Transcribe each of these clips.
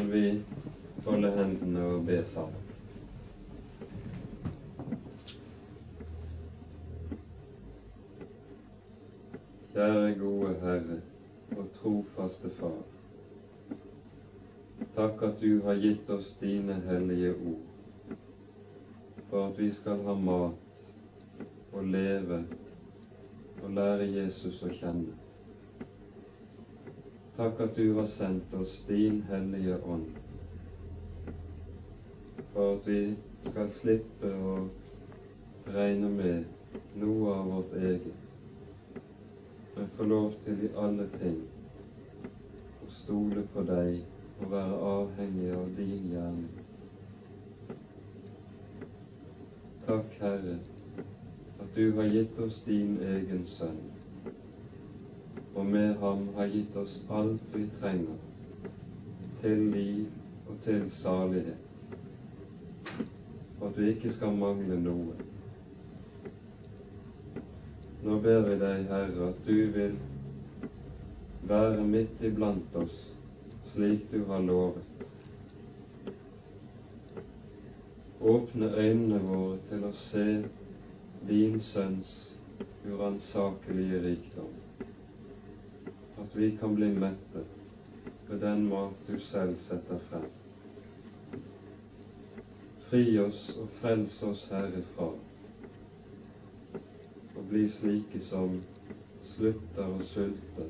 skal vi holde hendene og be sammen. Kjære gode Herre og trofaste Far. Takk at du har gitt oss dine hellige ord, for at vi skal ha mat og leve og lære Jesus å kjenne. Takk at du har sendt oss din hellige ånd, for at vi skal slippe å regne med noe av vårt eget men få lov til i alle ting å stole på deg og være avhengig av din gjerning. Takk, Herre, at du har gitt oss din egen sønn, og med ham har gitt oss alt vi trenger til liv og til salighet, for at vi ikke skal mangle noe. Nå ber vi deg, Herre, at du vil være midt iblant oss slik du har lovet. Åpne øynene våre til å se din Sønns uransakelige rikdom. At vi kan bli mettet med den mat du selv setter frem. Fri oss og frels oss herifra og bli slike som slutter å sulte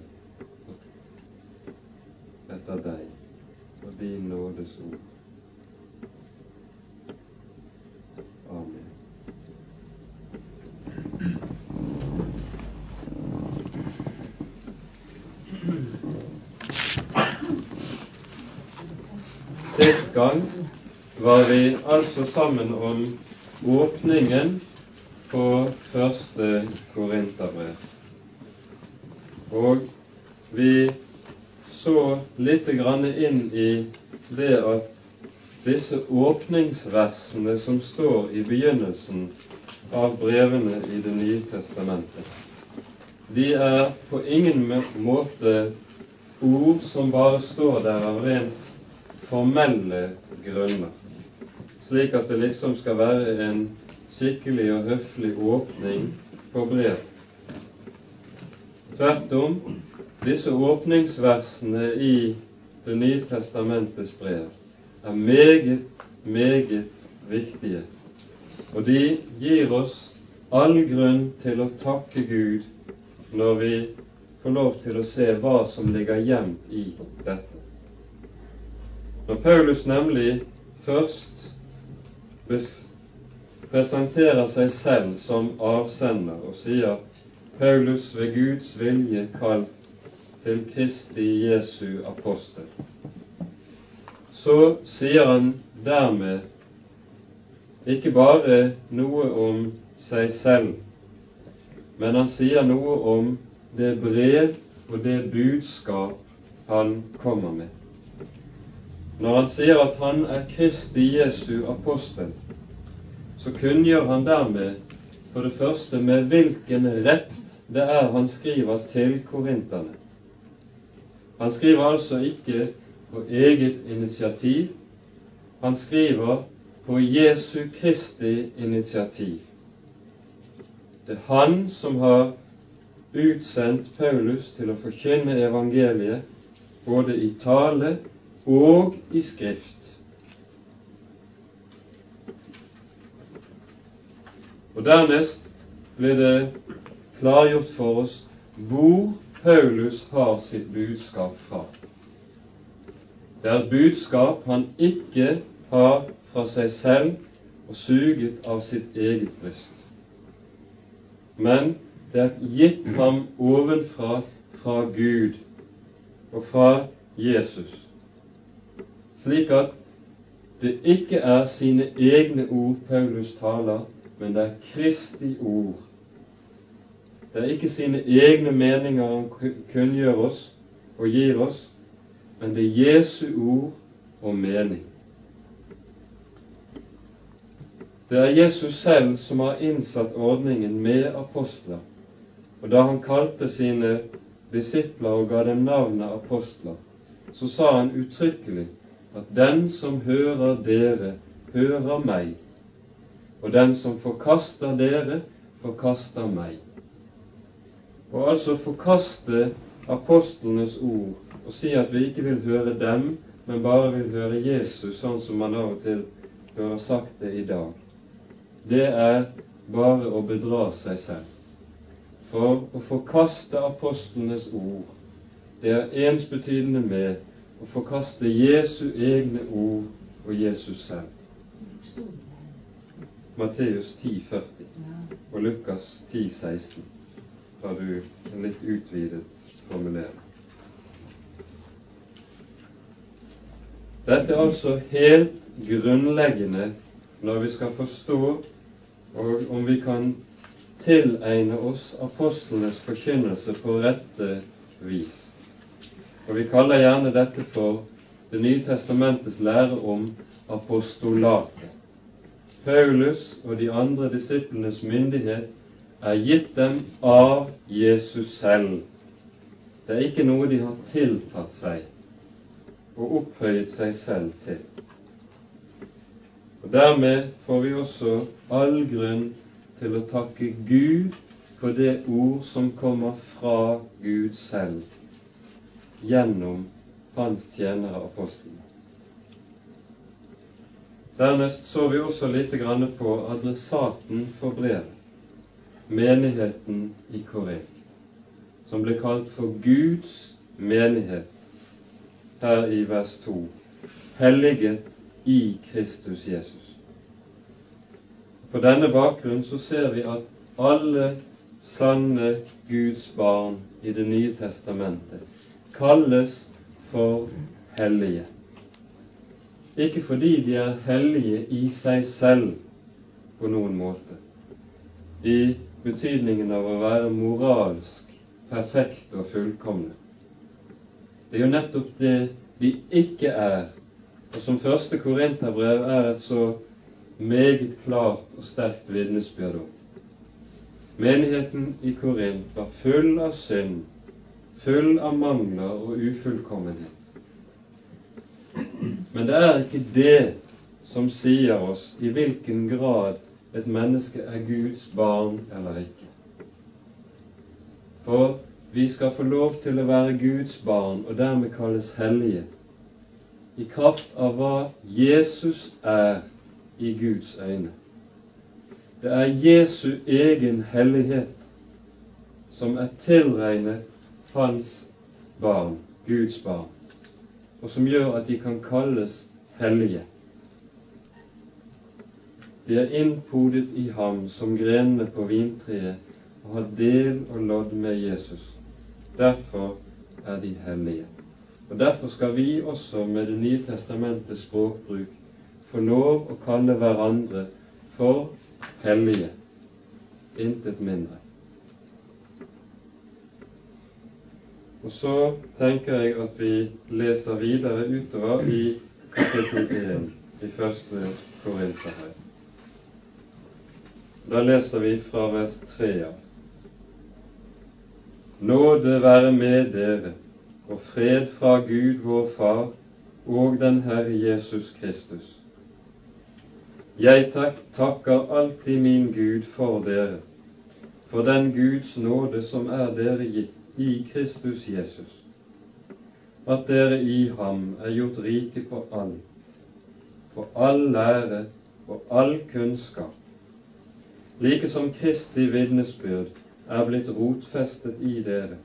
etter deg og din nådes ord. Gang var vi altså sammen om åpningen på første Korinterbrev. Og vi så lite grann inn i det at disse åpningsversene som står i begynnelsen av brevene i Det nye testamentet, de er på ingen måte ord som bare står der av rent formelle grunner, slik at det liksom skal være en skikkelig og høflig åpning på brev. Tvert om, disse åpningsversene i Det nye testamentets brev er meget, meget viktige. Og de gir oss all grunn til å takke Gud når vi får lov til å se hva som ligger gjemt i dette. Når Paulus nemlig først presenterer seg selv som avsender og sier Paulus ved Guds vilje kalt til Kristi Jesu apostel. Så sier han dermed ikke bare noe om seg selv, men han sier noe om det brev og det budskap han kommer med. Når han sier at han er Kristi Jesu apostel, så kunngjør han dermed for det første med hvilken rett det er han skriver til korinterne. Han skriver altså ikke på eget initiativ, han skriver på Jesu Kristi initiativ. Det er han som har utsendt Paulus til å forkynne evangeliet både i tale og i skrift. Og Dernest blir det klargjort for oss hvor Paulus har sitt budskap fra. Det er et budskap han ikke har fra seg selv og suget av sitt eget bryst. Men det er gitt ham ovenfra fra Gud og fra Jesus, slik at det ikke er sine egne ord Paulus taler, men det er Kristi ord. Det er ikke sine egne meninger han kunngjør oss og gir oss, men det er Jesu ord og mening. Det er Jesus selv som har innsatt ordningen med apostler, og da han kalte sine disipler og ga dem navnet apostler, så sa han uttrykkelig at den som hører dere, hører meg, og den som forkaster dere, forkaster meg. Og altså forkaste apostlenes ord og si at vi ikke vil høre dem, men bare vil høre Jesus, sånn som man av og til hører sagt det i dag, det er bare å bedra seg selv. For å forkaste apostlenes ord, det er ensbetydende med å forkaste Jesu egne ord og Jesus selv. Matteus 10,40 og Lukas 10,16 har du en litt utvidet formulering. Dette er altså helt grunnleggende når vi skal forstå og om vi kan tilegne oss apostlenes forkynnelse på rette vis. Og Vi kaller gjerne dette for Det nye testamentets lære om apostolatet. Paulus og de andre disiplenes myndighet er gitt dem av Jesus selv. Det er ikke noe de har tiltatt seg og opphøyet seg selv til. Og Dermed får vi også all grunn til å takke Gud for det ord som kommer fra Gud selv gjennom hans tjenere apostlene. Dernest så vi også litt på adressaten for brevet, menigheten i Korint, som ble kalt for Guds menighet her i vers 2, helliget i Kristus Jesus. På denne bakgrunn så ser vi at alle sanne Guds barn i Det nye testamentet kalles for hellige. Ikke fordi de er hellige i seg selv på noen måte, i betydningen av å være moralsk perfekte og fullkomne. Det er jo nettopp det de ikke er, og som første korinterbrev er et så meget klart og sterkt vitnesbyrd om. Menigheten i Korint var full av synd full av mangler og ufullkommenhet. Men det er ikke det som sier oss i hvilken grad et menneske er Guds barn eller ikke. For vi skal få lov til å være Guds barn og dermed kalles hellige i kraft av hva Jesus er i Guds øyne. Det er Jesu egen hellighet som er tilregnet hans barn, Guds barn, og som gjør at de kan kalles hellige. De er innpodet i ham som grenene på vintreet og har del og lodd med Jesus. Derfor er de hellige. Og Derfor skal vi også med Det nye testamentets språkbruk få lov å kalle hverandre for hellige, intet mindre. Og så tenker jeg at vi leser videre utover i kapittel 1 i første Korinterbrev. Da leser vi fra vers 3 av. Nåde være med dere og fred fra Gud vår Far og den Herre Jesus Kristus. Jeg takker alltid min Gud for dere, for den Guds nåde som er dere gitt i Kristus Jesus, at dere i ham er gjort rike på alt, på all lære og all kunnskap, like som Kristi vitnesbyrd er blitt rotfestet i dere,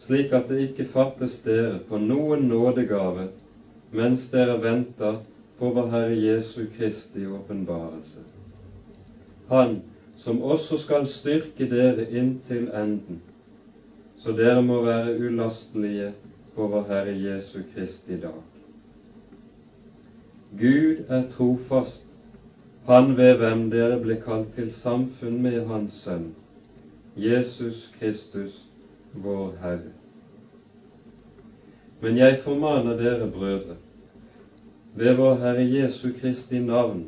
slik at det ikke fattes dere på noen nådegave mens dere venter på vår Herre Jesu Kristi åpenbarelse. Han som også skal styrke dere inntil enden, så dere må være ulastelige vår Herre Jesu Kristi dag. Gud er trofast, Han ved hvem dere ble kalt til samfunn med Hans Sønn, Jesus Kristus, vår Herre. Men jeg formaner dere, brødre, ved vår Herre Jesu Kristi navn,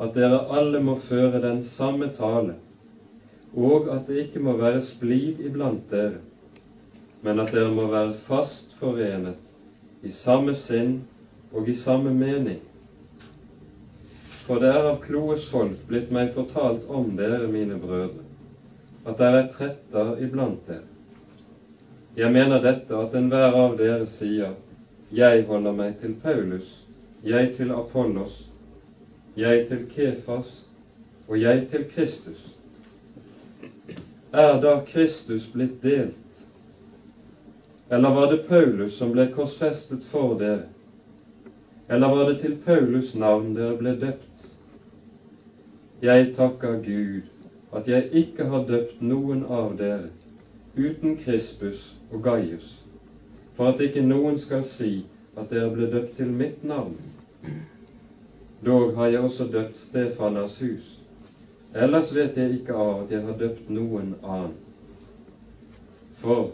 at dere alle må føre den samme tale og at det ikke må være splid iblant dere, men at dere må være fast forenet i samme sinn og i samme mening. For det er av kloes folk blitt meg fortalt om dere, mine brødre, at dere er tretter iblant dere. Jeg mener dette at enhver av dere sier, jeg holder meg til Paulus, jeg til Apollos, jeg til Kefas og jeg til Kristus. Er da Kristus blitt delt? Eller var det Paulus som ble korsfestet for dere? Eller var det til Paulus navn dere ble døpt? Jeg takker Gud at jeg ikke har døpt noen av dere uten Krispus og Gaius, for at ikke noen skal si at dere ble døpt til mitt navn. Dog har jeg også døpt Stefanas hus. Ellers vet jeg ikke av at jeg har døpt noen annen. For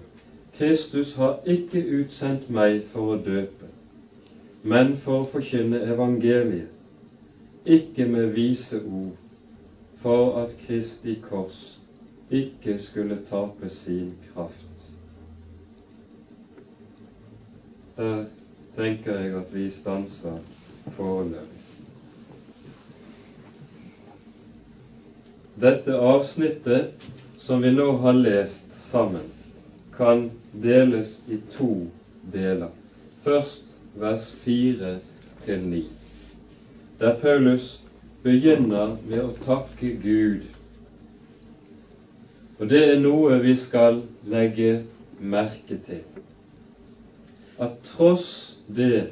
Kristus har ikke utsendt meg for å døpe, men for å forkynne evangeliet, ikke med vise ord, for at Kristi kors ikke skulle tape sin kraft. Der tenker jeg at vi stanser foreløpig. Dette avsnittet som vi nå har lest sammen, kan deles i to deler. Først vers fire til ni, der Paulus begynner med å takke Gud. Og det er noe vi skal legge merke til. At tross det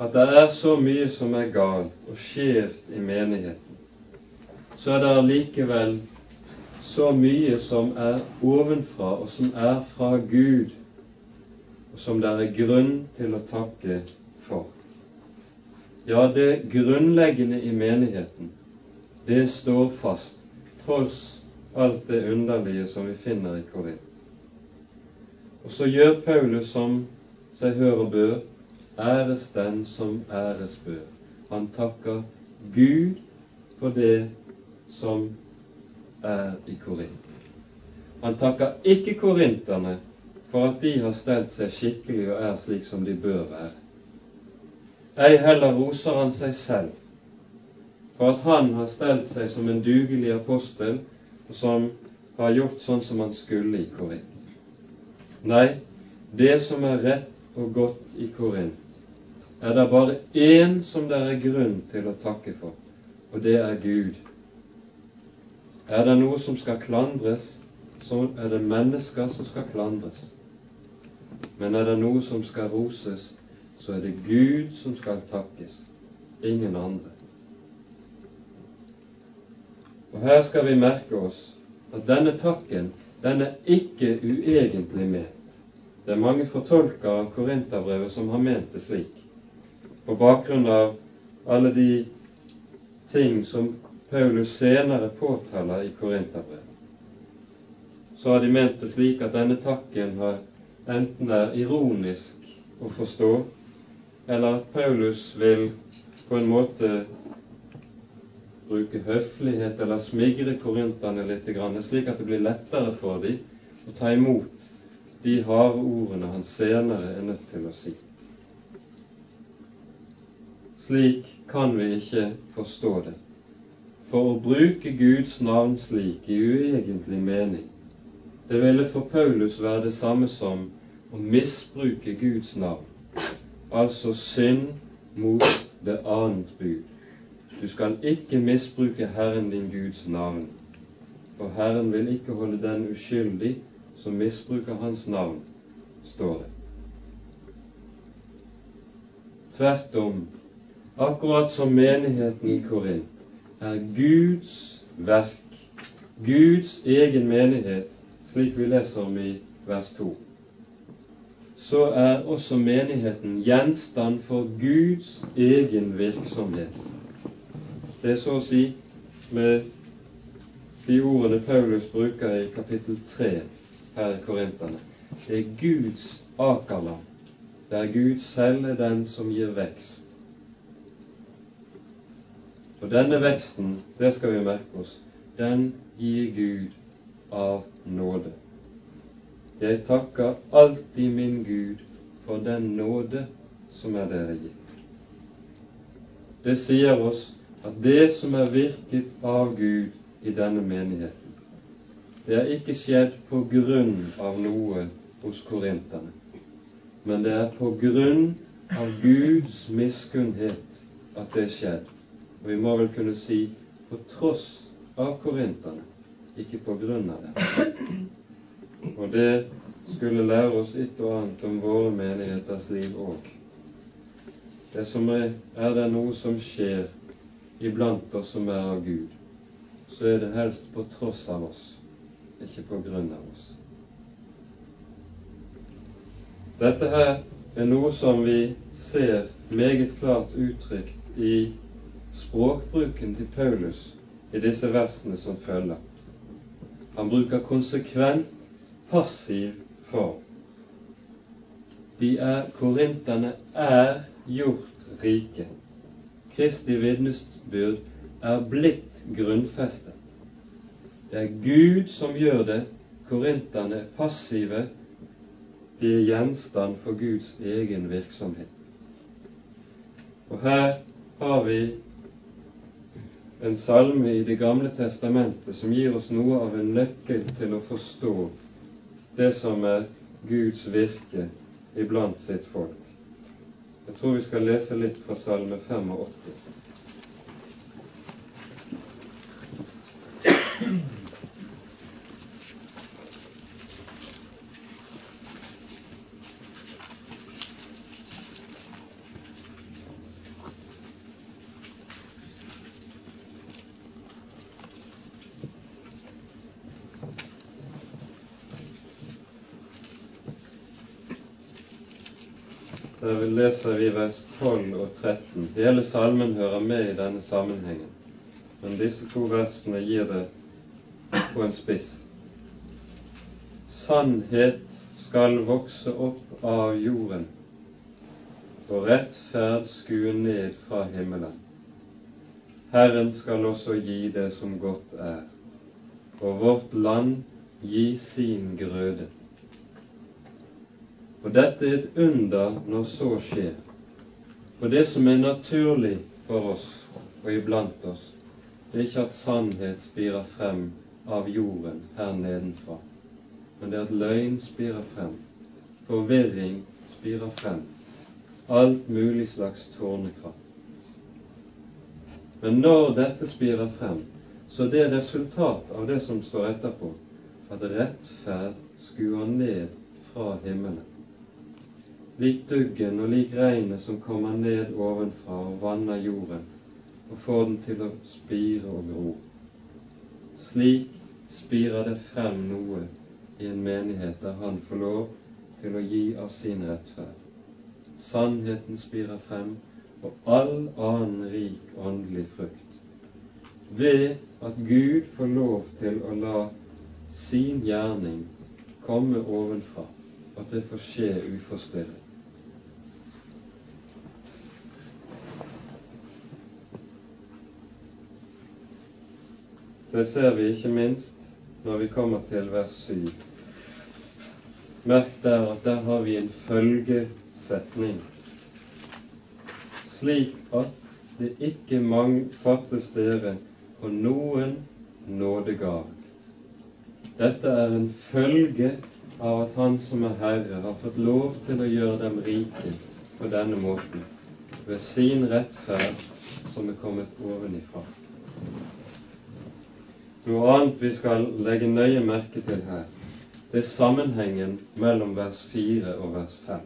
at det er så mye som er galt og skjevt i menigheten, så er det allikevel så mye som er ovenfra, og som er fra Gud, og som det er grunn til å takke for. Ja, det grunnleggende i menigheten, det står fast, tross alt det underlige som vi finner i Korint. Og så gjør Paulus som seg hør og bør, æres den som æres bør. Han takker Gud for det som er i Korint. Han takker ikke korinterne for at de har stelt seg skikkelig og er slik som de bør være. Ei heller roser han seg selv for at han har stelt seg som en dugelig apostel og som har gjort sånn som han skulle i Korint. Nei, det som er rett og godt i Korint, er det bare én som det er grunn til å takke for, og det er Gud. Er det noe som skal klandres, så er det mennesker som skal klandres. Men er det noe som skal roses, så er det Gud som skal takkes, ingen andre. Og her skal vi merke oss at denne takken, den er ikke uegentlig ment. Det er mange fortolkere av Korinterbrevet som har ment det slik, på bakgrunn av alle de ting som Paulus senere påtaler i Korinterbrevet. Så har de ment det slik at denne takken har enten er ironisk å forstå, eller at Paulus vil på en måte bruke høflighet eller smigre korinterne litt, slik at det blir lettere for dem å ta imot de harde ordene han senere er nødt til å si. Slik kan vi ikke forstå det. For å bruke Guds navn slik i uegentlig mening, det ville for Paulus være det samme som å misbruke Guds navn altså synd mot det annet bud. Du skal ikke misbruke Herren din Guds navn, for Herren vil ikke holde den uskyldig som misbruker Hans navn, står det. Tvert om, akkurat som menigheten i Korint er Guds verk, Guds egen menighet, slik vi leser om i vers 2 så er også menigheten gjenstand for Guds egen virksomhet. Det er så å si med de ordene Paulus bruker i kapittel 3 her i Korinterne. Det er Guds akerland. Er Gud selv er den som gir vekst. Og denne veksten, det skal vi merke oss, den gir Gud av nåde. Jeg takker alltid min Gud for den nåde som er dere gitt. det sier oss at det som er virket av Gud i denne menigheten, det er ikke skjedd på grunn av noe hos korinterne, men det er på grunn av Guds miskunnhet at det er skjedd. Og vi må vel kunne si på tross av korinterne, ikke på grunn av dem. Og det skulle lære oss et og annet om våre menigheters liv òg. Det som er, er det noe som skjer iblant oss som er av Gud, så er det helst på tross av oss, ikke på grunn av oss. Dette her er noe som vi ser meget klart uttrykt i språkbruken til Paulus i disse versene som følger. Han bruker konsekvent passiv form. De er, Korinterne er gjort rike. Kristi vitnesbyrd er blitt grunnfestet. Det er Gud som gjør det. Korinterne er passive. De er gjenstand for Guds egen virksomhet. Og her har vi en salme i Det gamle testamentet som gir oss noe av en nøkkel til å forstå det som er Guds virke iblant sitt folk. Jeg tror vi skal lese litt fra Salme 85. Der leser vi vers 12 og 13. Hele salmen hører med i denne sammenhengen, men disse to versene gir det på en spiss. Sannhet skal vokse opp av jorden, og rettferd skue ned fra himmelen. Herren skal også gi det som godt er, og vårt land gi sin grøde. Og dette er et under når så skjer. For det som er naturlig for oss og iblant oss, det er ikke at sannhet spirer frem av jorden her nedenfra, men det er at løgn spirer frem, forvirring spirer frem, alt mulig slags tårnekraft. Men når dette spirer frem, så det er resultat av det som står etterpå, at rettferd skuer ned fra himmelen lik duggen og lik regnet som kommer ned ovenfra og vanner jorden og får den til å spire og gro. Slik spirer det frem noe i en menighet der Han får lov til å gi av sin rettferd. Sannheten spirer frem, og all annen rik åndelig frukt. Ved at Gud får lov til å la sin gjerning komme ovenfra, at det får skje uforstyrret. Det ser vi ikke minst når vi kommer til vers 7. Merk der at der har vi en følgesetning, slik at det ikke fattes dere på noen nådegav. Dette er en følge av at Han som er Herre, har fått lov til å gjøre dem rike på denne måten, ved sin rettferd som er kommet ovenifra. Noe annet vi skal legge nøye merke til her, det er sammenhengen mellom vers 4 og vers 5.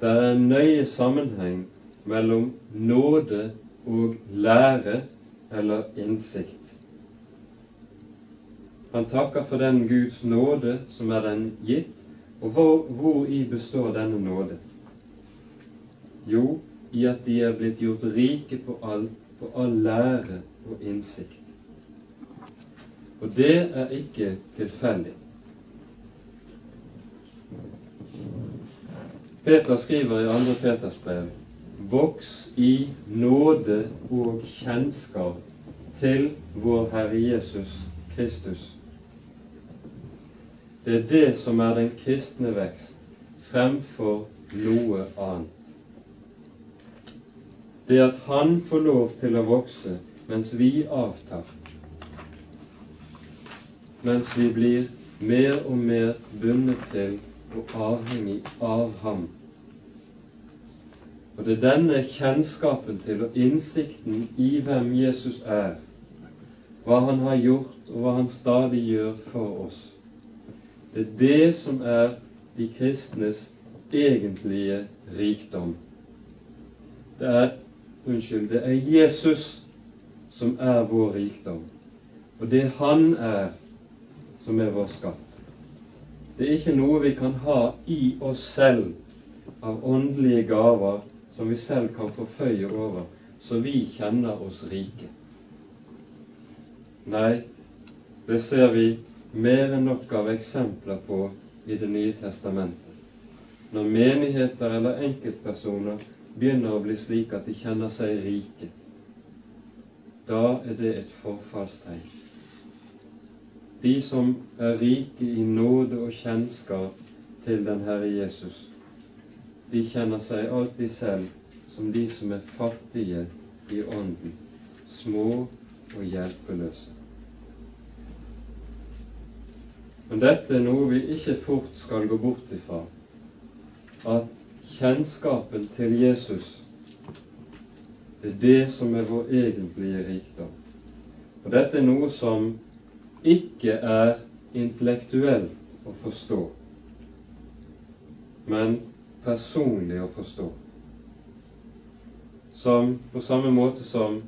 Det er en nøye sammenheng mellom nåde og lære eller innsikt. Han takker for den Guds nåde som er den gitt, og hvor, hvor i består denne nåde? Jo, i at de er blitt gjort rike på alt på all lære og innsikt. Og det er ikke tilfeldig. Peter skriver i 2. Peters brev Voks i nåde og kjennskap til vår Herre Jesus Kristus. Det er det som er den kristne vekst fremfor noe annet. Det at Han får lov til å vokse mens vi avtar, mens vi blir mer og mer bundet til og avhengig av Ham. Og det er denne kjennskapen til og innsikten i hvem Jesus er, hva Han har gjort og hva Han stadig gjør for oss. Det er det som er de kristnes egentlige rikdom. Det er unnskyld, det er Jesus som er vår rikdom. Og det Han er, som er vår skatt. Det er ikke noe vi kan ha i oss selv av åndelige gaver som vi selv kan forføye over, så vi kjenner oss rike. Nei, det ser vi mer enn nok av eksempler på i Det nye testamentet. Når menigheter eller enkeltpersoner begynner å bli slik at de kjenner seg rike, da er det et forfallstegn. De som er rike i nåde og kjennskap til den Herre Jesus, de kjenner seg alltid selv som de som er fattige i ånden, små og hjelpeløse. Men dette er noe vi ikke fort skal gå bort ifra, at kjennskapen til Jesus det er det som er vår egentlige rikdom. Og dette er noe som ikke er intellektuelt å forstå, men personlig å forstå. Som på samme måte som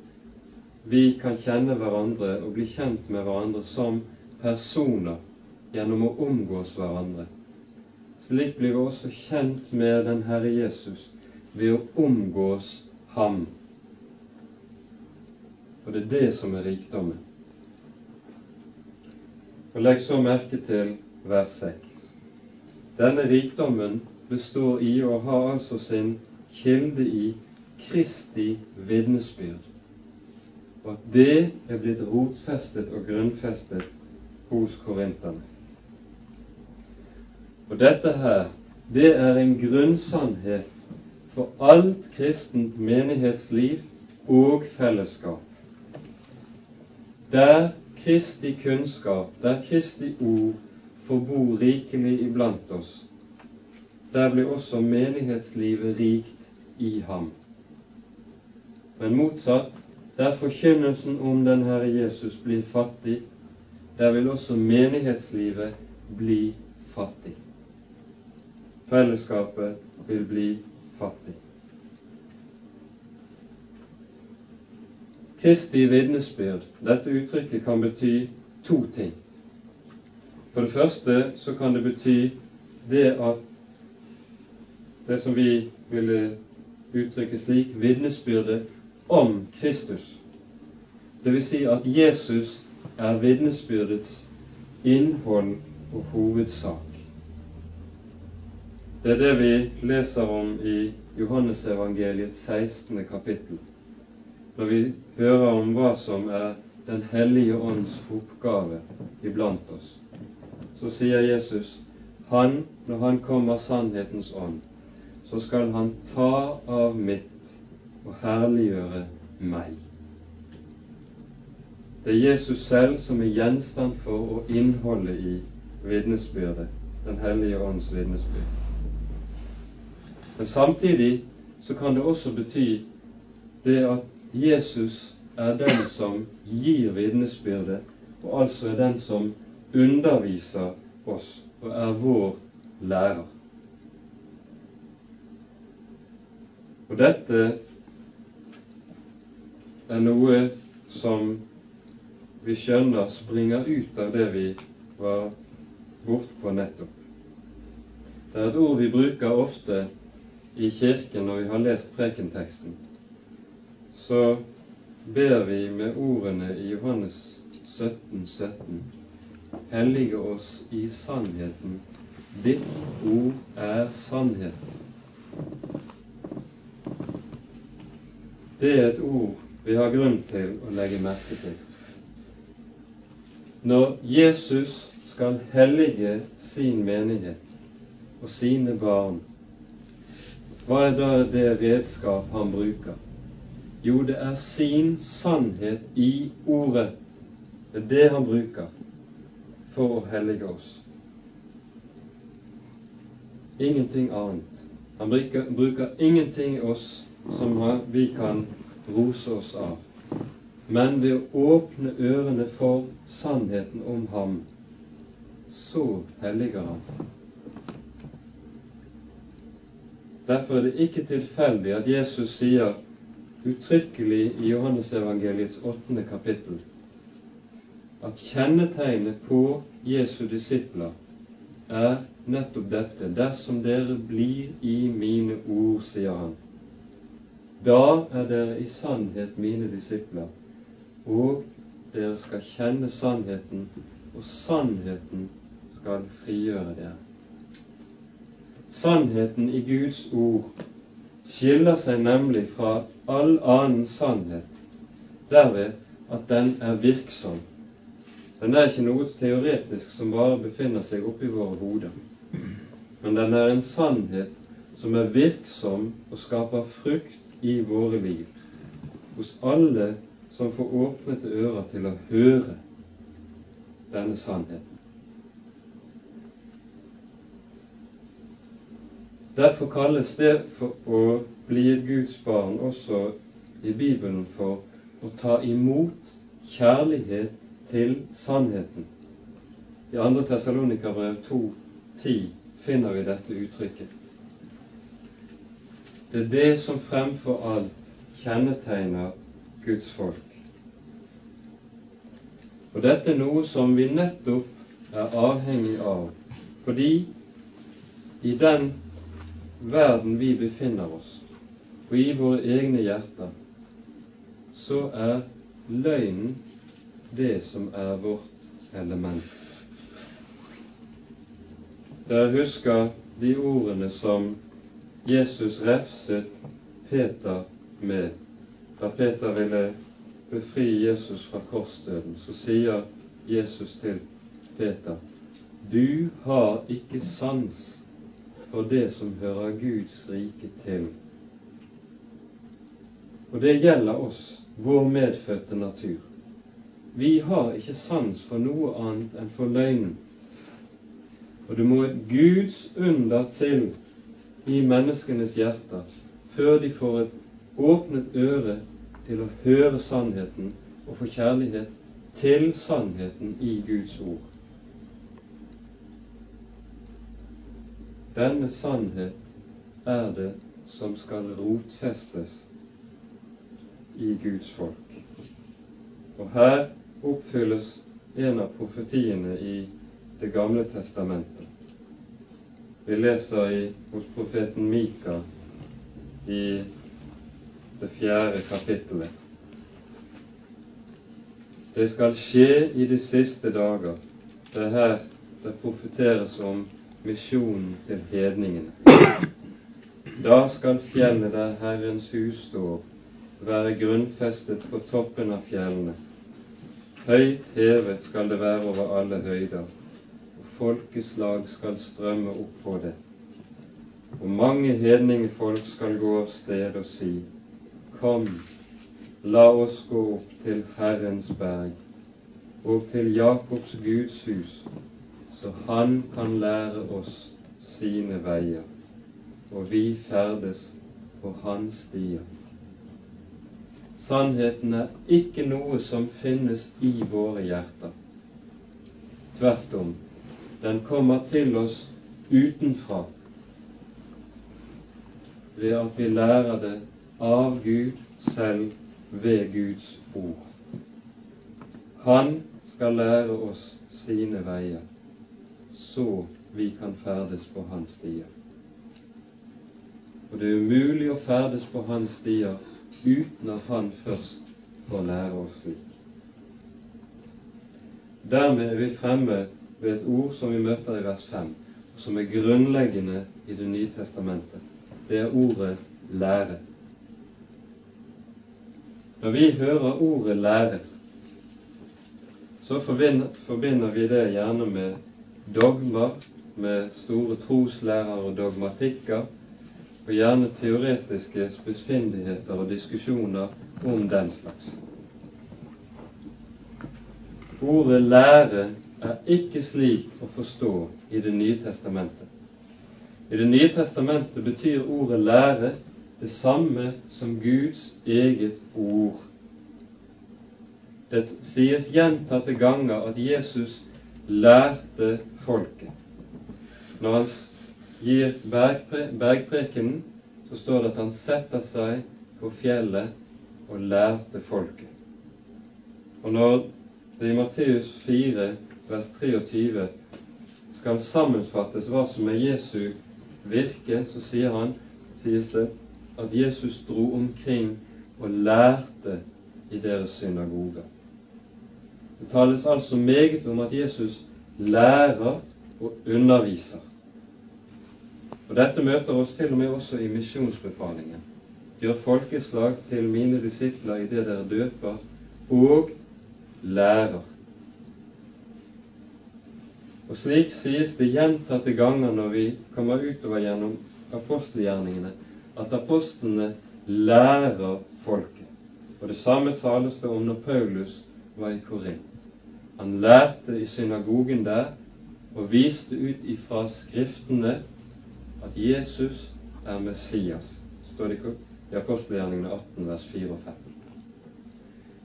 vi kan kjenne hverandre og bli kjent med hverandre som personer gjennom å omgås hverandre. Slik blir vi også kjent med den Herre Jesus ved å omgås Ham og det er det som er rikdommen. Og Legg så merke til vers 6. Denne rikdommen består i og har altså sin kilde i Kristi vitnesbyrd, og at det er blitt rotfestet og grunnfestet hos korinterne. Og dette her, det er en grunnsannhet for alt kristent menighetsliv og fellesskap der Kristi kunnskap, der Kristi ord får bo rikelig iblant oss, der blir også menighetslivet rikt i ham. Men motsatt, der forkynnelsen om den Herre Jesus blir fattig, der vil også menighetslivet bli fattig. Fellesskapet vil bli fattig. Kristi vitnesbyrd, dette uttrykket kan bety to ting. For det første så kan det bety det at det som vi ville uttrykke slik vitnesbyrdet om Kristus. Det vil si at Jesus er vitnesbyrdets innhold og hovedsak. Det er det vi leser om i Johannesevangeliets 16. kapittel når vi hører om hva som er Den hellige ånds oppgave iblant oss, så sier Jesus han, når han kommer sannhetens ånd, så skal han ta av mitt og herliggjøre meg. Det er Jesus selv som er gjenstand for å innholde i vitnesbyrdet, Den hellige ånds vitnesbyrd. Men samtidig så kan det også bety det at Jesus er den som gir vitnesbyrde, og altså er den som underviser oss og er vår lærer. Og dette er noe som vi skjønner springer ut av det vi var bortpå nettopp. Det er et ord vi bruker ofte i Kirken når vi har lest prekenteksten så ber vi med ordene i Johannes 17, 17, Hellige oss i sannheten. Ditt ord er sannheten. Det er et ord vi har grunn til å legge merke til. Når Jesus skal hellige sin menighet og sine barn, hva er da det redskap han bruker? Jo, det er sin sannhet i ordet. Det er det han bruker for å hellige oss. Ingenting annet. Han bruker, bruker ingenting i oss som vi kan rose oss av. Men ved å åpne ørene for sannheten om ham, så helliger han. Derfor er det ikke tilfeldig at Jesus sier uttrykkelig i Johannesevangeliets åttende kapittel at kjennetegnet på Jesu disipler er nettopp dette dersom dere blir i mine ord, sier han. Da er dere i sannhet mine disipler, og dere skal kjenne sannheten, og sannheten skal frigjøre dere. Sannheten i Guds ord skiller seg nemlig fra all annen sannhet derved at den er virksom den er ikke noe teoretisk som bare befinner seg oppi våre hoder, men den er en sannhet som er virksom og skaper frukt i våre liv, hos alle som får åpnete ører til å høre denne sannheten. Derfor kalles det å bli et Guds barn også i Bibelen for å ta imot kjærlighet til sannheten. I 2. Tessalonikabrev 2.10 finner vi dette uttrykket. Det er det som fremfor alt kjennetegner Guds folk. Og dette er noe som vi nettopp er avhengig av, fordi i den verden vi befinner oss, og i våre egne hjerter, så er løgnen det som er vårt element. Dere husker de ordene som Jesus refset Peter med da Peter ville befri Jesus fra korsdøden. Så sier Jesus til Peter, du har ikke sans for det som hører Guds rike til. Og det gjelder oss, vår medfødte natur. Vi har ikke sans for noe annet enn for løgnen. Og det må et Guds under til i menneskenes hjerter før de får et åpnet øre til å høre sannheten og få kjærlighet til sannheten i Guds ord. Denne sannhet er det som skal rotfestes i Guds folk. Og her oppfylles en av profetiene i Det gamle testamentet. Vi leser i, hos profeten Mika i det fjerde kapittelet. Det skal skje i de siste dager. Det er her det profeteres om misjonen til hedningene. Da skal fjellet der Herrens hus står, være grunnfestet på toppen av fjellene Høyt hevet skal det være over alle høyder, og folkeslag skal strømme opp på det. Og mange hedningefolk skal gå av sted og si, Kom, la oss gå opp til Herrens berg og til Jakobs Guds hus, så han kan lære oss sine veier, og vi ferdes på hans stier. Sannheten er ikke noe som finnes i våre hjerter. Tvert om, den kommer til oss utenfra ved at vi lærer det av Gud selv ved Guds ord. Han skal lære oss sine veier, så vi kan ferdes på hans stier. Og det er umulig å ferdes på hans stier uten at Han først får lære oss slik. Dermed er vi fremme ved et ord som vi møter i vers 5, som er grunnleggende i Det nye testamentet. Det er ordet lære. Når vi hører ordet lære, så forbinder vi det gjerne med dogmer, med store troslærer og dogmatikker, og gjerne teoretiske spissfindigheter og diskusjoner om den slags. Ordet lære er ikke slik å forstå i Det nye testamentet. I Det nye testamentet betyr ordet lære det samme som Guds eget ord. Det sies gjentatte ganger at Jesus lærte folket. Når han gir bergprekenen, så står det at han setter seg på fjellet og lærte folket. Og når det i Matteus 4, vers 23 skal sammenfattes hva som er Jesu virke, så sier han, sies det at Jesus dro omkring og lærte i deres synagoger. Det tales altså meget om at Jesus lærer og underviser. Og Dette møter oss til og med også i misjonsbefalingen. Gjør folkeslag til mine disipler i det dere døper, og lærer. Og Slik sies det gjentatte ganger når vi kommer utover gjennom apostelgjerningene, at apostlene lærer folket. Og Det samme sales det om når Paulus var i Korint. Han lærte i synagogen der og viste ut ifra Skriftene at Jesus er Messias, står det i apostelgjerningene 18, vers 4 og 5.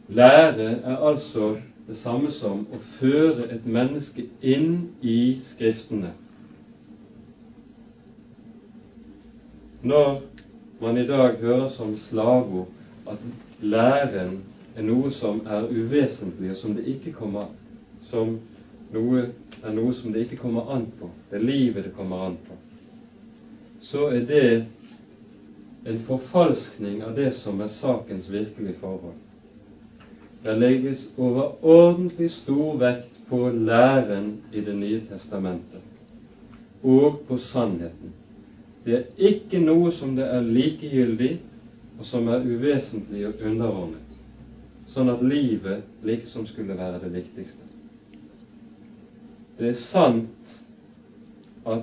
Lære er altså det samme som å føre et menneske inn i Skriftene. Når man i dag hører som slagord at læren er noe som er uvesentlig, og som det ikke kommer som noe, er noe som det ikke kommer an på, det er livet det kommer an på, så er det en forfalskning av det som er sakens virkelige forhold. Det legges overordentlig stor vekt på læren i Det nye testamentet og på sannheten. Det er ikke noe som det er likegyldig og som er uvesentlig og underordnet, sånn at livet liksom skulle være det viktigste. Det er sant at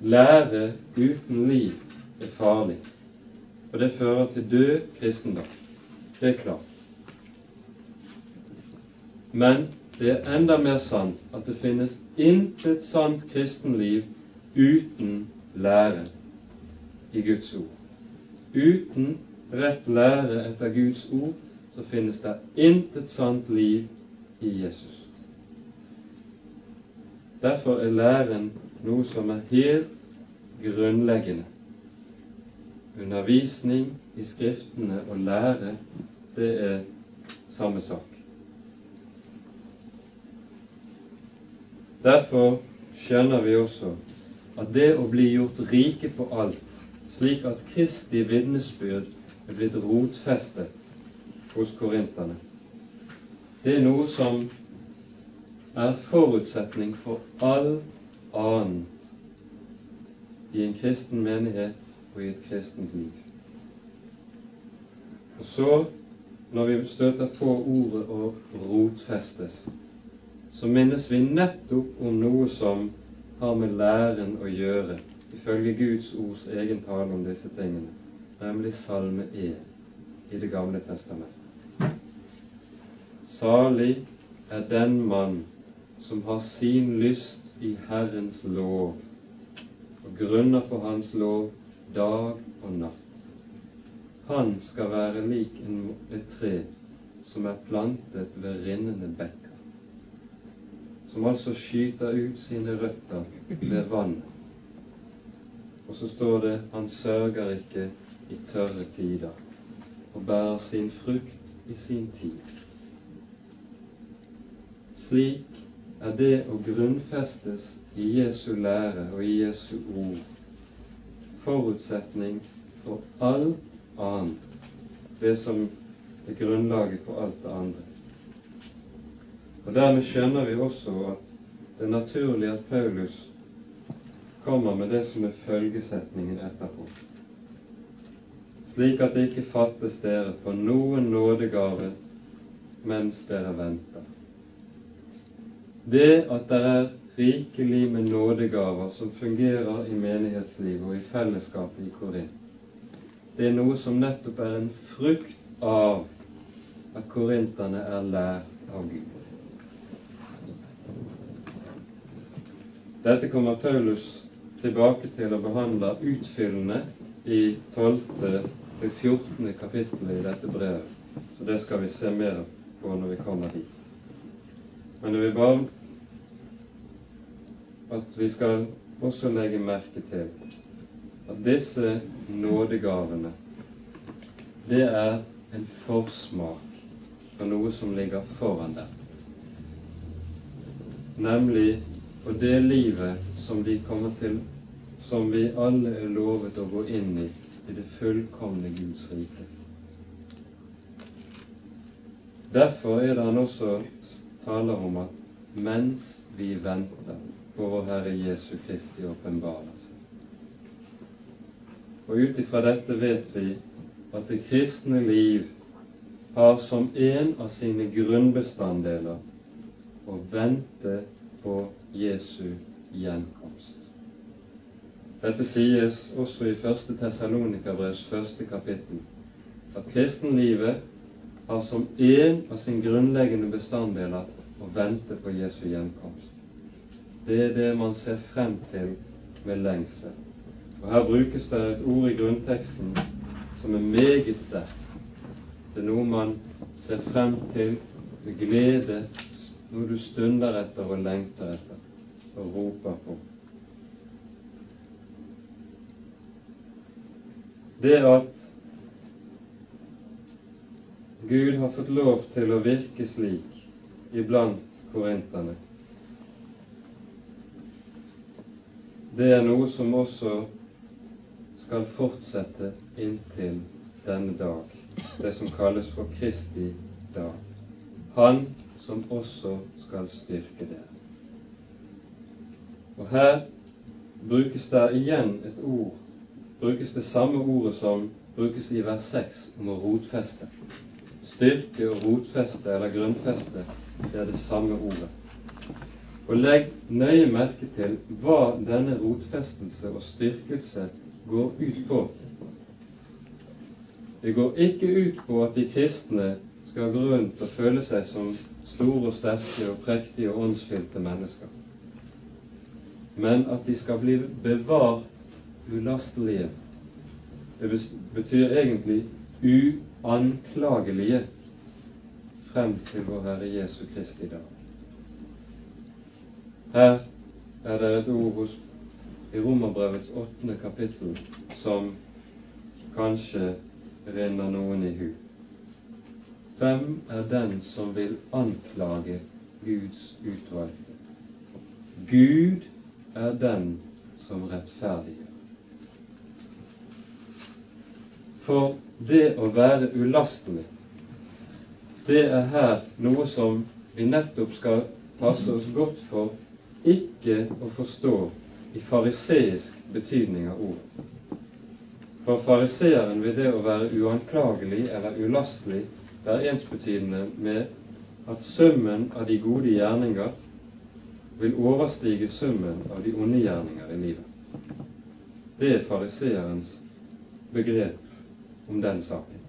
lære uten liv er farlig, og det fører til død kristendom. Det er klart. Men det er enda mer sant at det finnes intet sant kristenliv uten lære i Guds ord. Uten rett lære etter Guds ord så finnes det intet sant liv i Jesus. Derfor er læren noe som er helt grunnleggende. Undervisning i Skriftene og lære, det er samme sak. Derfor skjønner vi også at det å bli gjort rike på alt, slik at Kristi vitnesbyrd er blitt rotfestet hos korinterne, det er noe som er forutsetning for all annet i en kristen menighet og i et kristent liv. Og så, når vi støter på ordet 'å rotfestes', så minnes vi nettopp om noe som har med læren å gjøre, ifølge Guds ords egen tale om disse tingene, nemlig Salme 1 i Det gamle testamentet. Salig er den mann som har sin lyst i Herrens lov og grunner på Hans lov dag og natt. Han skal være lik et tre som er plantet ved rinnende bekker, som altså skyter ut sine røtter ved vann. Og så står det han sørger ikke i tørre tider og bærer sin frukt i sin tid. Slik er det å grunnfestes i Jesu lære og i Jesu ord forutsetning for alt annet, det som er grunnlaget for alt det andre. Og Dermed skjønner vi også at det er naturlig at Paulus kommer med det som er følgesetningen etterpå, slik at det ikke fattes dere på noen nådegave mens dere venter. Det at det er rikelig med nådegaver som fungerer i menighetslivet og i fellesskapet i Korint. Det er noe som nettopp er en frukt av at korinterne er lær av Gud. Dette kommer Paulus tilbake til å behandle utfyllende i 12. til 14. kapittelet i dette brevet. Så det skal vi se mer på når vi kommer dit. Men jeg vil bare at vi skal også legge merke til at disse nådegavene, det er en forsmak på noe som ligger foran dem, nemlig på det livet som de kommer til, som vi alle er lovet å gå inn i i det fullkomne Guds rike. Derfor er det han også taler om at mens vi venter vår Herre Jesu Kristi åpenbarelse. Og ut ifra dette vet vi at det kristne liv har som en av sine grunnbestanddeler å vente på Jesu gjenkomst. Dette sies også i 1. Tessalonikabrevs første kapittel, at kristenlivet har som en av sine grunnleggende bestanddeler å vente på Jesu gjenkomst. Det er det man ser frem til med lengsel. Og Her brukes det et ord i grunnteksten som er meget sterkt. Det er noe man ser frem til med glede, noe du stunder etter og lengter etter og roper på. Det at Gud har fått lov til å virke slik iblant korinterne, det er noe som også skal fortsette inntil denne dag det som kalles for Kristi dag. Han som også skal styrke dere. Og her brukes det igjen et ord, brukes det samme ordet som brukes i vers 6 om å rotfeste. Styrke og rotfeste eller grunnfeste, det er det samme ordet. Og legg nøye merke til hva denne rotfestelse og styrkelse går ut på. Det går ikke ut på at de kristne skal gå rundt og føle seg som store og sterke og prektige og åndsfylte mennesker, men at de skal bli bevart ulastelige. Det betyr egentlig uanklagelige frem til vår Herre Jesu Kristi dag. Her er det et ord i Romerbrevets åttende kapittel som kanskje renner noen i hu. Hvem er den som vil anklage Guds utvalgte? Gud er den som rettferdiggjør. For det å være ulastelig, det er her noe som vi nettopp skal passe oss godt for ikke å forstå i fariseisk betydning av ord. For fariseeren vil det å være uanklagelig eller ulastelig være ensbetydende med at summen av de gode gjerninger vil overstige summen av de onde gjerninger i livet. Det er fariseerens begrep om den saken.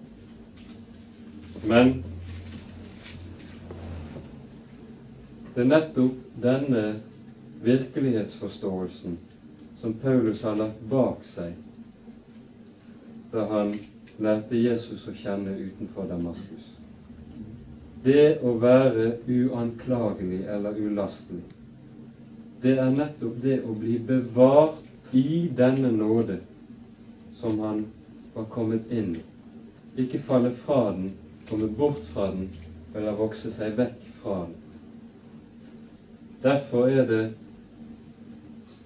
Men det er nettopp denne virkelighetsforståelsen som Paulus har lagt bak seg da han lærte Jesus å kjenne utenfor Damaskus. Det å være uanklagelig eller ulastelig, det er nettopp det å bli bevart i denne nåde som han var kommet inn i. Ikke falle fra den, komme bort fra den eller vokse seg vekk fra den. Derfor er det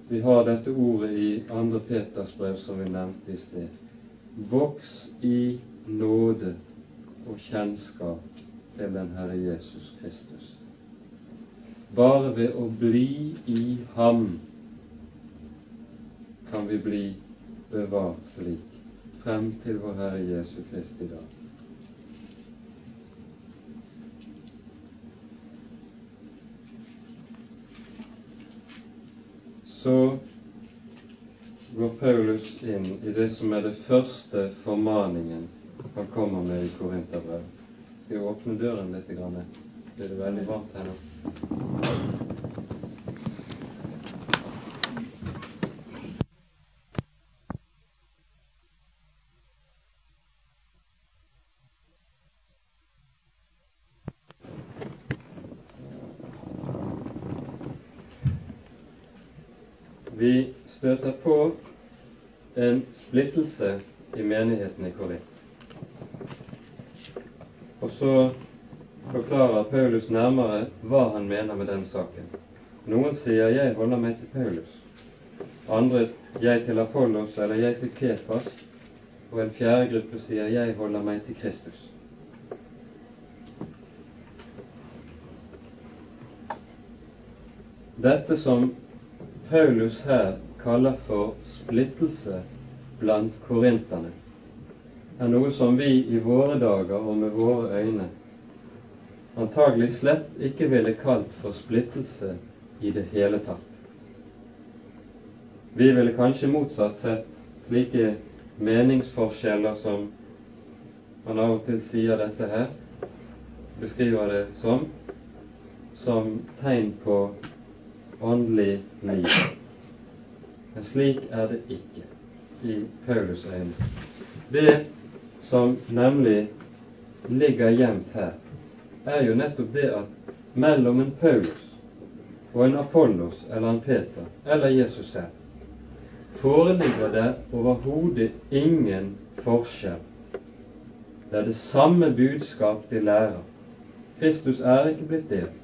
vi har dette ordet i 2. Peters brev som vi nevnte i sted Voks i nåde og kjennskap til den Herre Jesus Kristus. Bare ved å bli i Ham kan vi bli bevart slik frem til vår Herre Jesu Kristi dag. Så går Paulus inn i det som er det første formaningen han kommer med i Korinterbrevet. Skal jeg åpne døren litt? Blir det veldig varmt her nå? Vi støter på en splittelse i menigheten i Korint. Og så forklarer Paulus nærmere hva han mener med den saken. Noen sier 'jeg holder meg til Paulus', andre 'jeg til Apollos' eller 'jeg til Kephas', og en fjerde gruppe sier 'jeg holder meg til Kristus'. Dette som Paulus her kaller for splittelse blant korinterne, er noe som vi i våre dager og med våre øyne antagelig slett ikke ville kalt for splittelse i det hele tatt. Vi ville kanskje motsatt sett slike meningsforskjeller som man av og til sier dette her, beskriver det som, som tegn på åndelig liv. Men slik er det ikke i Paulus øyne. Det som nemlig ligger gjemt her, er jo nettopp det at mellom en Paulus og en Apollos eller en Peter eller Jesus selv foreligger det overhodet ingen forskjell. Det er det samme budskap de lærer. Kristus er ikke blitt delt,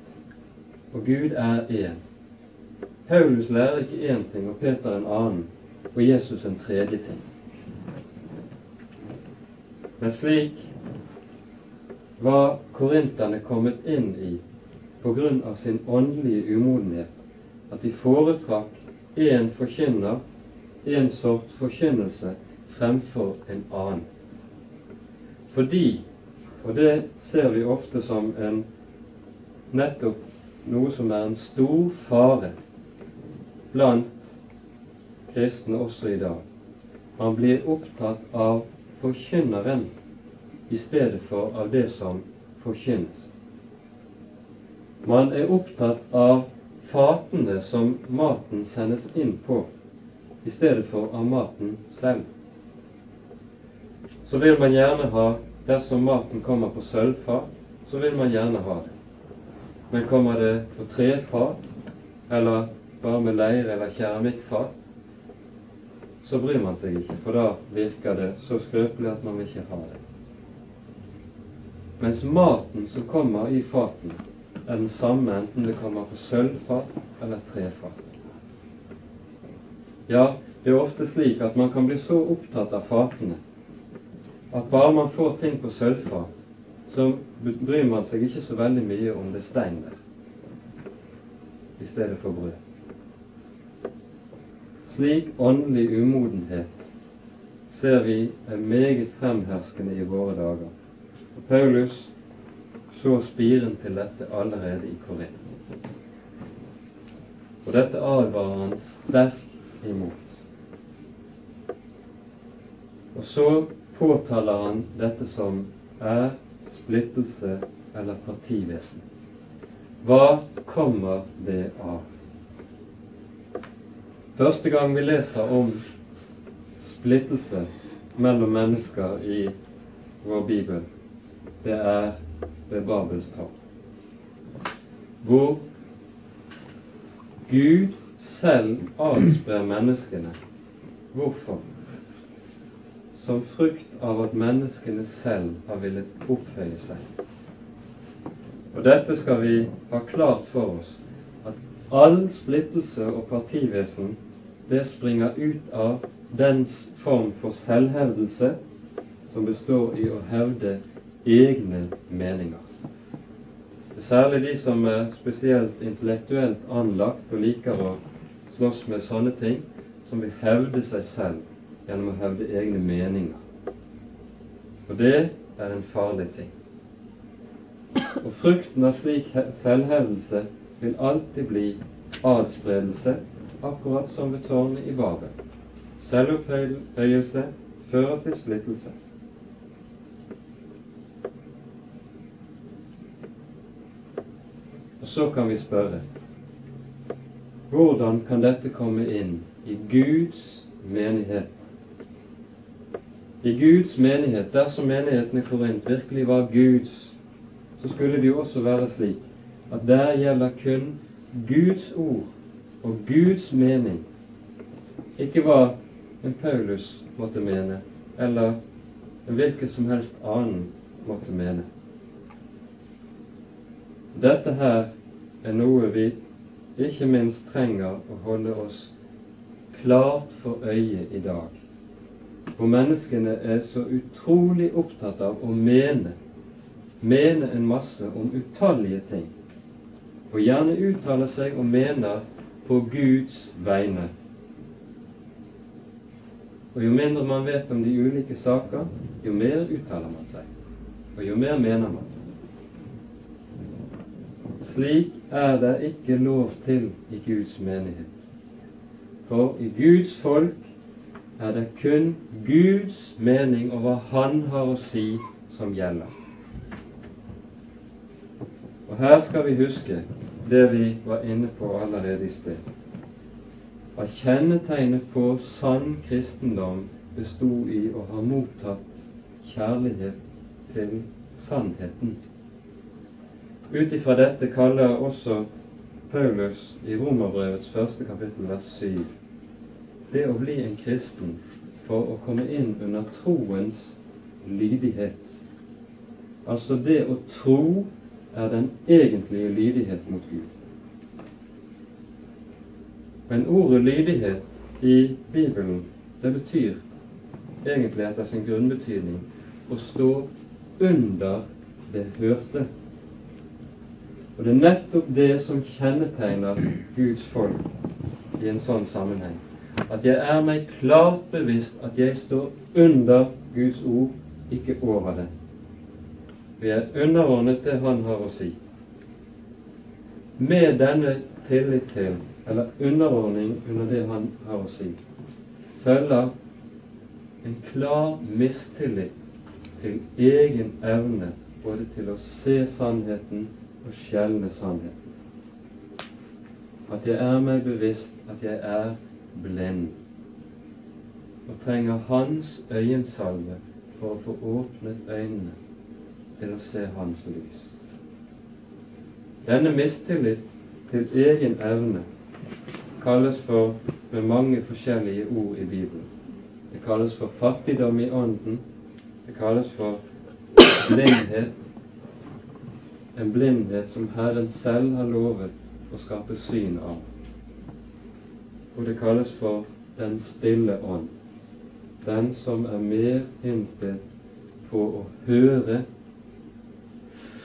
og Gud er én. Paulus lærer ikke én ting og Peter en annen og Jesus en tredje ting. Men slik var korinterne kommet inn i på grunn av sin åndelige umodenhet, at de foretrakk én forkynner, én sort forkynnelse, fremfor en annen. Fordi, og det ser vi ofte som en nettopp noe som er en stor fare blant kristne også i dag. Man blir opptatt av forkynneren i stedet for av det som forkynnes. Man er opptatt av fatene som maten sendes inn på, i stedet for av maten selv. Så vil man gjerne ha, dersom maten kommer på sølvfat, så vil man gjerne ha det. Men kommer det på trefat eller bare med leir eller keramikkfat, så bryr man seg ikke, for da virker det så skrøpelig at man ikke ha det. Mens maten som kommer i fatene, er den samme enten det kommer på sølvfat eller trefat. Ja, det er ofte slik at man kan bli så opptatt av fatene at bare man får ting på sølvfat, så bryr man seg ikke så veldig mye om det stein der i stedet for brød. Slik åndelig umodenhet ser vi er meget fremherskende i våre dager. Og Paulus så spiren til dette allerede i Korint. Og dette advarer han sterkt imot. Og så påtaler han dette som er splittelse eller partivesen. Hva kommer det av? Første gang vi leser om splittelse mellom mennesker i vår bibel, det er ved Babels tårn, hvor Gud selv avspør menneskene. Hvorfor? Som frukt av at menneskene selv har villet opphøye seg. Og dette skal vi ha klart for oss, at all splittelse og partivesen det springer ut av dens form for selvhevdelse som består i å hevde egne meninger. Er særlig de som er spesielt intellektuelt anlagt og liker å slåss med sånne ting, som vil hevde seg selv gjennom å hevde egne meninger. Og det er en farlig ting. Og frukten av slik selvhevdelse vil alltid bli adspredelse akkurat som ved tårnet i Babel. Selvopphøyelse fører til splittelse. Så kan vi spørre hvordan kan dette komme inn i Guds menighet? I Guds menighet, dersom menigheten i Korint virkelig var Guds, så skulle det jo også være slik at der gjelder kun Guds ord og Guds mening, ikke hva en Paulus måtte mene, eller en hvilken som helst annen måtte mene. Dette her er noe vi ikke minst trenger å holde oss klart for øye i dag, hvor menneskene er så utrolig opptatt av å mene, mene en masse om utallige ting, og gjerne uttaler seg og mener på Guds vegne. Og jo mindre man vet om de ulike saker, jo mer uttaler man seg, og jo mer mener man. Slik er det ikke lov til i Guds menighet. For i Guds folk er det kun Guds mening og hva Han har å si, som gjelder. Og her skal vi huske det vi var inne på allerede i sted at kjennetegnet på sann kristendom bestod i å ha mottatt kjærlighet til sannheten. Ut ifra dette kaller også Paulus i Romerbrevets første kapittel vers 7 det å bli en kristen for å komme inn under troens lydighet. Altså det å tro er den egentlige lydighet mot Gud. Men ordet lydighet i Bibelen, det betyr egentlig etter sin grunnbetydning å stå under det hørte. Og det er nettopp det som kjennetegner Guds folk i en sånn sammenheng. At jeg er meg klart bevisst at jeg står under Guds ord, ikke over det. Vi er underordnet det Han har å si. Med denne tillit til eller underordning under det han har å si, følger en klar mistillit til egen evne både til å se sannheten og skjelne sannheten. At jeg er meg bevisst at jeg er blind og trenger Hans øyensalve for å få åpnet øynene til å se Hans lys. Denne mistillit til egen evne kalles for med mange forskjellige ord i Bibelen. Det kalles for fattigdom i ånden. Det kalles for blindhet. En blindhet som Herren selv har lovet å skape syn av. Og det kalles for den stille ånd. Den som er mer innstilt på å høre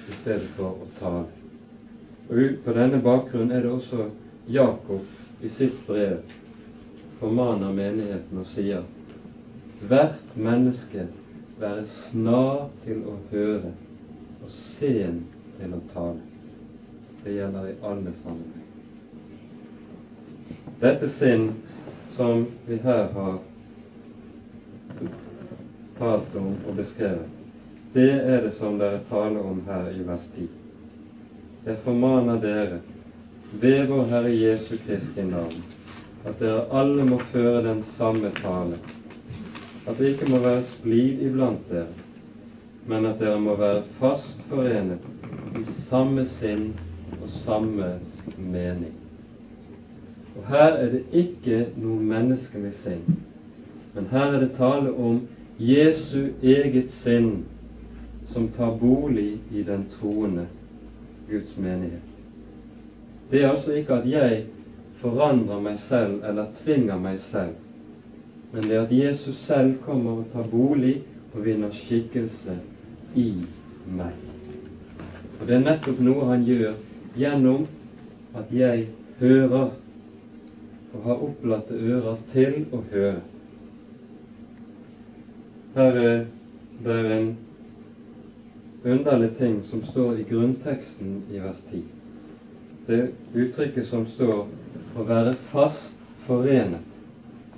i stedet for å tale. Og På denne bakgrunn er det også Jakob i sitt brev formaner menigheten og sier hvert menneske være snar til å høre og sen til å tale. Det gjelder i alle sammenhenger. Dette sinn som vi her har talt om og beskrevet, det er det som dere taler om her i vers 10. Jeg formaner dere ved vår Herre Jesu Kristi navn, at dere alle må føre den samme tale, at det ikke må være splid iblant dere, men at dere må være fast forenet samme sinn og samme mening. Og her er det ikke noe menneskelig sinn, men her er det tale om Jesu eget sinn som tar bolig i den troende Guds menighet. Det er altså ikke at jeg forandrer meg selv eller tvinger meg selv, men det er at Jesus selv kommer og tar bolig og vinner skikkelse i meg. Og det er nettopp noe han gjør gjennom at jeg hører og har opplatte ører til å høre. Her er det en underlig ting som står i grunnteksten i vers 10 det uttrykket som står 'å være fast forenet.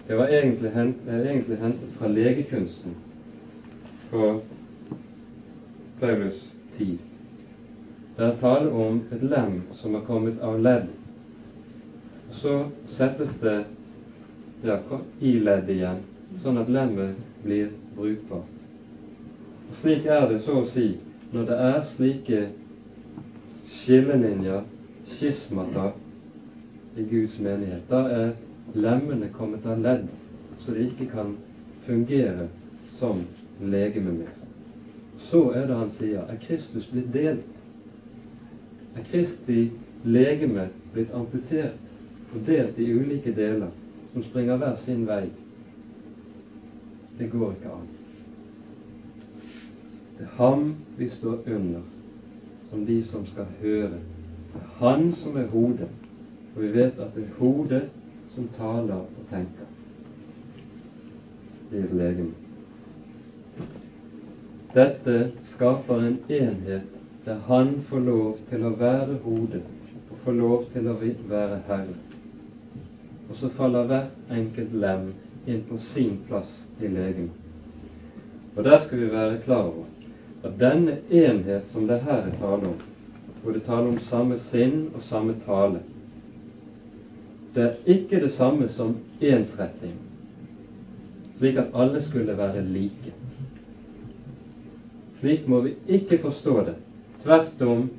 Det var egentlig, hent, egentlig hentet fra legekunsten på Paulus tid. Det er tale om et lem som er kommet av ledd. Så settes det ja, i ledd igjen, sånn at lemmet blir brukbart. Og Slik er det så å si når det er slike skillelinjer, skismata, i Guds menighet. Da er lemmene kommet av ledd, så de ikke kan fungere som legeme mer. Så er det han sier er Kristus blitt delt. Er Kristi legeme blitt amputert og delt i ulike deler som springer hver sin vei. Det går ikke an. Det er ham vi står under, som de som skal høre. Det er han som er hodet, og vi vet at det er hodet som taler og tenker Det er legeme. Dette skaper en enhet der han får lov til å være hodet og får lov til å være herre. Og så faller hvert enkelt lem inn på sin plass i legemet. Og der skal vi være klar over at denne enhet som det her er tale om, hvor det taler om samme sinn og samme tale, det er ikke det samme som ensretting, slik at alle skulle være like. Slik må vi ikke forstå det. Tvert om,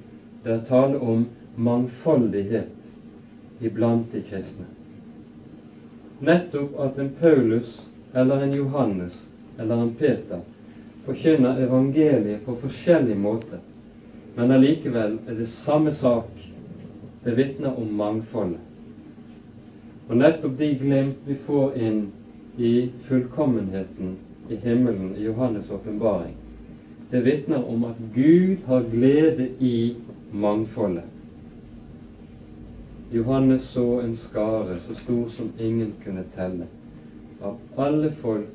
det er tale om mangfoldighet iblant de kristne. Nettopp at en Paulus eller en Johannes eller en Peter forkynner evangeliet på forskjellig måte, men allikevel er det samme sak. Det vitner om mangfoldet. Og nettopp de glimt vi får inn i fullkommenheten i himmelen i Johannes' åpenbaring, det vitner om at Gud har glede i mangfoldet. Johannes så en skare så stor som ingen kunne telle, av alle folk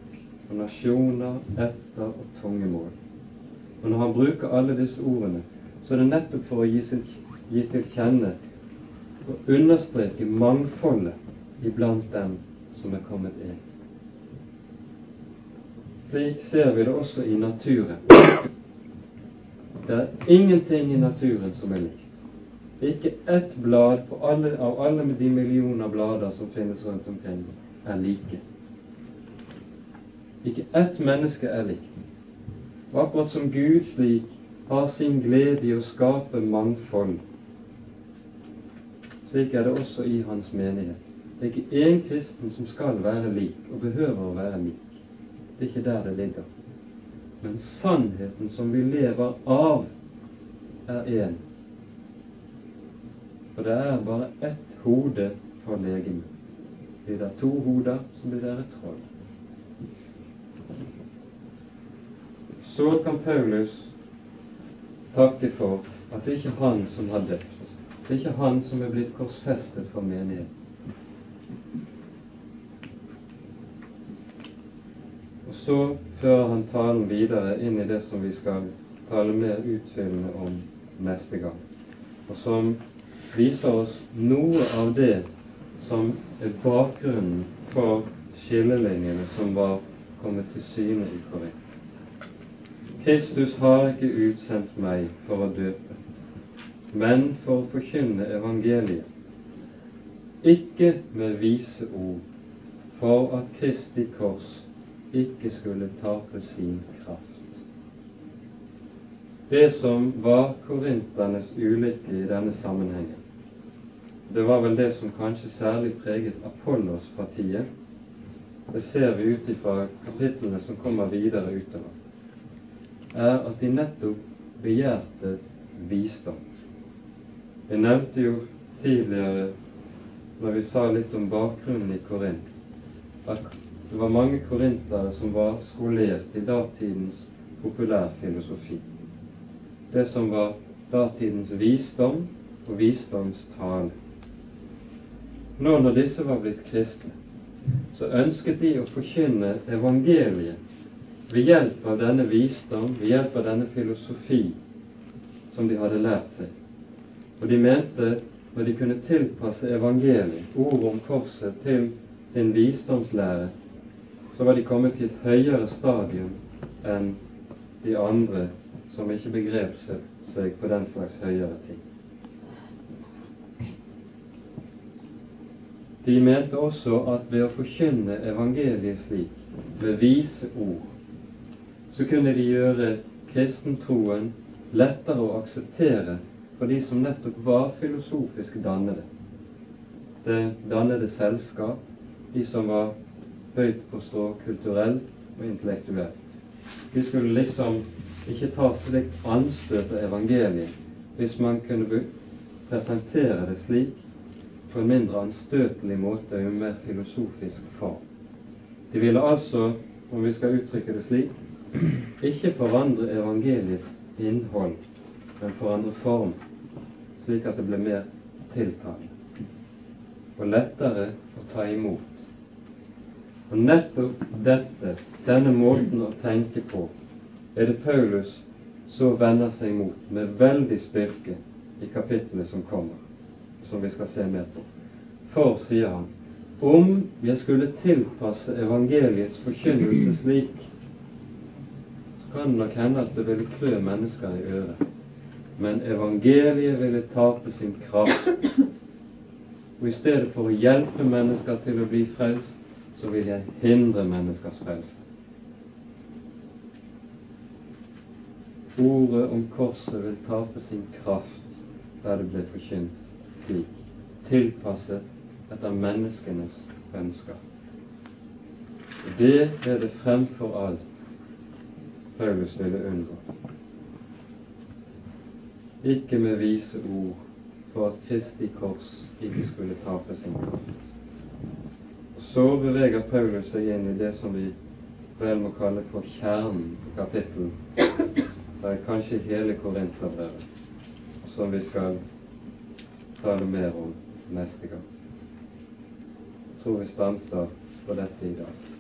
og nasjoner, etter og tungemål. Og når han bruker alle disse ordene, så er det nettopp for å gi, sin, gi til kjenne og understreke mangfoldet iblant dem som er kommet inn. Slik ser vi det også i naturen. Det er ingenting i naturen som er likt. Ikke ett blad alle, av alle de millioner blader som finnes rundt omkring, er like. Ikke ett menneske er likt. Og akkurat som Gud slik har sin glede i å skape mangfold, slik er det også i Hans menighet. Det er ikke én kristen som skal være lik og behøver å være lik. Det er ikke der det ligger. Men sannheten som vi lever av, er én. For det er bare ett hode for legemet. Blir det to hoder, så blir det et troll. Så kan Paulus takke for at det ikke er han som har døpt. Det er ikke han som er blitt korsfestet for menigheten. Så fører han talen videre inn i det som vi skal tale mer utfyllende om neste gang, og som viser oss noe av det som er bakgrunnen for skillelinjene som var kommet til syne i Korint. Kristus har ikke utsendt meg for å døpe, men for å forkynne evangeliet, ikke med vise ord, for at Kristi kors ikke skulle tape sin kraft. Det som var korinternes ulykke i denne sammenhengen, det var vel det som kanskje særlig preget Apollos-partiet. Det ser vi ut ifra kapitlene som kommer videre utover, er at de nettopp begjærte visdom. Jeg nevnte jo tidligere, når vi sa litt om bakgrunnen i Korint, at det var mange korintere som var skolert i datidens populærfilosofi. Det som var datidens visdom og visdomstale. Nå når disse var blitt kristne, så ønsket de å forkynne evangeliet ved hjelp av denne visdom, ved hjelp av denne filosofi som de hadde lært seg. Og de mente når de kunne tilpasse evangeliet, ordet om korset, til sin visdomslære, så var de kommet til et høyere stadium enn de andre som ikke begrep seg på den slags høyere ting. De mente også at ved å forkynne evangeliet slik, ved vise ord, så kunne de gjøre kristentroen lettere å akseptere for de som nettopp var filosofisk dannede. Det dannede selskap, de som var høyt på stå kulturelt og intellektuelt. Vi skulle liksom ikke ta slikt anstøt av evangeliet hvis man kunne presentere det slik på en mindre anstøtelig måte og i en mer filosofisk form. De ville altså, om vi skal uttrykke det slik, ikke forandre evangeliets innhold, men forandre form, slik at det ble mer tiltalende og lettere å ta imot. Og nettopp dette, denne måten å tenke på, er det Paulus så vender seg mot med veldig styrke i kapitlet som kommer som vi skal se mer på. For, sier han, om jeg skulle tilpasse evangeliets forkynnelse slik, så kan det nok hende at det ville klø mennesker i øret. Men evangeliet ville tape sin kraft. Og i stedet for å hjelpe mennesker til å bli frelst, så vil jeg hindre menneskers frelse. Ordet om korset vil tape sin kraft der det ble forkynt slik, tilpasset etter menneskenes ønsker. Det er det fremfor alt Paulus ville unngå. Ikke med vise ord for at Kristi kors ikke skulle tape sin kraft. Så beveger Paulus seg inn i det som vi vel må kalle for kjernen på kapittelet. Det er kanskje hele Korinterbrevet, som vi skal tale mer om neste gang. Jeg tror vi stanser på dette i dag.